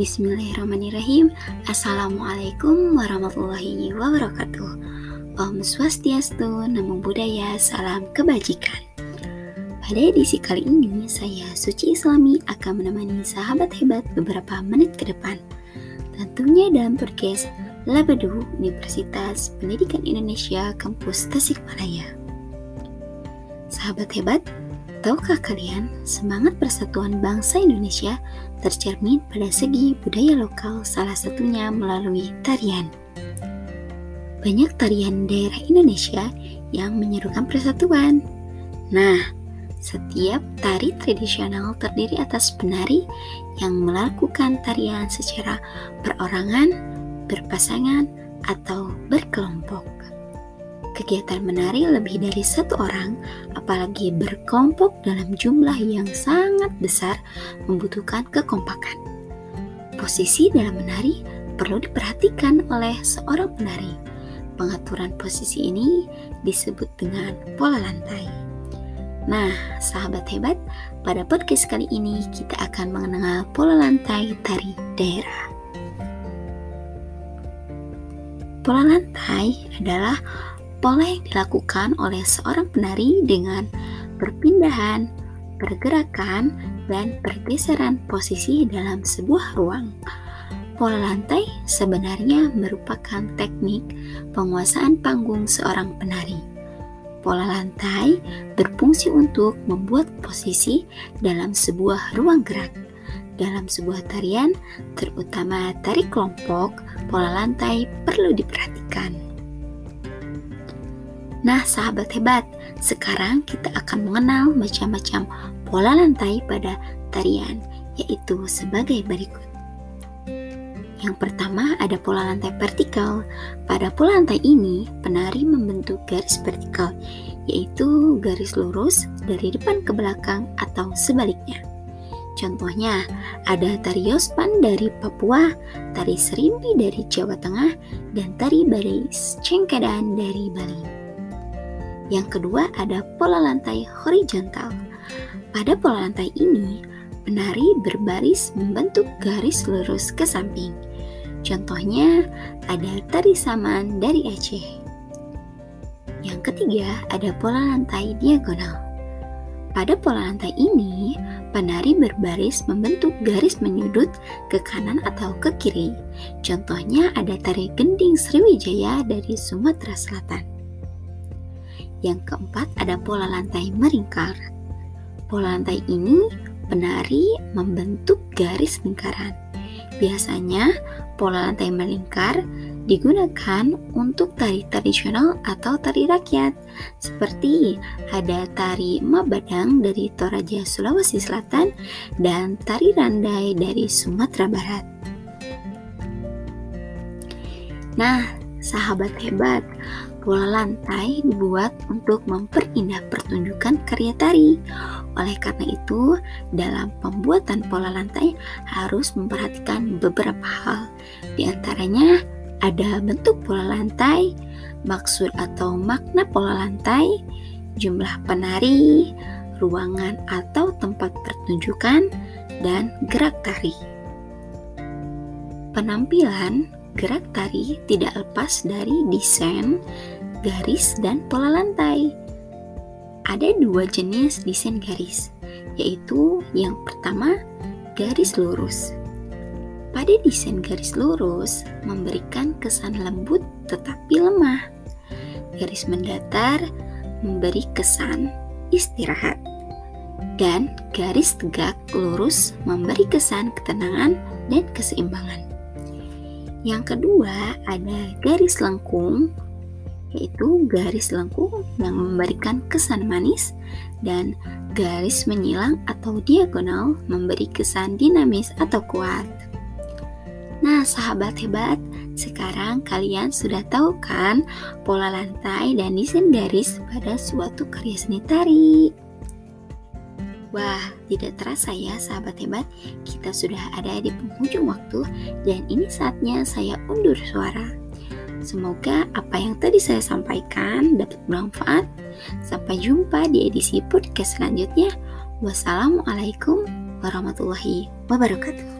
Bismillahirrahmanirrahim. Assalamualaikum warahmatullahi wabarakatuh. Om Swastiastu, Namo Buddhaya, Salam Kebajikan. Pada edisi kali ini, saya Suci Islami akan menemani sahabat hebat beberapa menit ke depan. Tentunya dalam podcast Labadu Universitas Pendidikan Indonesia Kampus Tasikmalaya. Sahabat hebat, Tahukah kalian, semangat persatuan bangsa Indonesia tercermin pada segi budaya lokal, salah satunya melalui tarian. Banyak tarian daerah Indonesia yang menyerukan persatuan. Nah, setiap tari tradisional terdiri atas penari yang melakukan tarian secara perorangan, berpasangan, atau berkelompok. Kegiatan menari lebih dari satu orang, apalagi berkelompok dalam jumlah yang sangat besar, membutuhkan kekompakan. Posisi dalam menari perlu diperhatikan oleh seorang penari. Pengaturan posisi ini disebut dengan pola lantai. Nah, sahabat hebat, pada podcast kali ini kita akan mengenal pola lantai tari daerah. Pola lantai adalah yang dilakukan oleh seorang penari dengan perpindahan, pergerakan, dan pergeseran posisi dalam sebuah ruang. Pola lantai sebenarnya merupakan teknik penguasaan panggung seorang penari. Pola lantai berfungsi untuk membuat posisi dalam sebuah ruang gerak. Dalam sebuah tarian, terutama tari kelompok, pola lantai perlu diperhatikan. Nah, sahabat hebat, sekarang kita akan mengenal macam-macam pola lantai pada tarian, yaitu sebagai berikut. Yang pertama ada pola lantai vertikal. Pada pola lantai ini, penari membentuk garis vertikal, yaitu garis lurus dari depan ke belakang atau sebaliknya. Contohnya, ada tari Yospan dari Papua, tari Serimpi dari Jawa Tengah, dan tari Baris Cengkedan dari Bali. Yang kedua ada pola lantai horizontal. Pada pola lantai ini, penari berbaris membentuk garis lurus ke samping. Contohnya ada tari saman dari Aceh. Yang ketiga ada pola lantai diagonal. Pada pola lantai ini, penari berbaris membentuk garis menyudut ke kanan atau ke kiri. Contohnya ada tari gending Sriwijaya dari Sumatera Selatan. Yang keempat ada pola lantai meringkar. Pola lantai ini penari membentuk garis lingkaran. Biasanya pola lantai melingkar digunakan untuk tari tradisional atau tari rakyat seperti ada tari Mabadang dari Toraja Sulawesi Selatan dan tari Randai dari Sumatera Barat. Nah, sahabat hebat, Pola lantai dibuat untuk memperindah pertunjukan karya tari. Oleh karena itu, dalam pembuatan pola lantai harus memperhatikan beberapa hal. Di antaranya ada bentuk pola lantai, maksud atau makna pola lantai, jumlah penari, ruangan atau tempat pertunjukan, dan gerak tari. Penampilan gerak tari tidak lepas dari desain, garis, dan pola lantai. Ada dua jenis desain garis, yaitu yang pertama garis lurus. Pada desain garis lurus memberikan kesan lembut tetapi lemah. Garis mendatar memberi kesan istirahat. Dan garis tegak lurus memberi kesan ketenangan dan keseimbangan. Yang kedua ada garis lengkung, yaitu garis lengkung yang memberikan kesan manis dan garis menyilang atau diagonal memberi kesan dinamis atau kuat. Nah, sahabat hebat, sekarang kalian sudah tahu kan pola lantai dan desain garis pada suatu karya seni tari. Wah, tidak terasa ya sahabat hebat, kita sudah ada di penghujung waktu dan ini saatnya saya undur suara. Semoga apa yang tadi saya sampaikan dapat bermanfaat. Sampai jumpa di edisi podcast selanjutnya. Wassalamualaikum warahmatullahi wabarakatuh.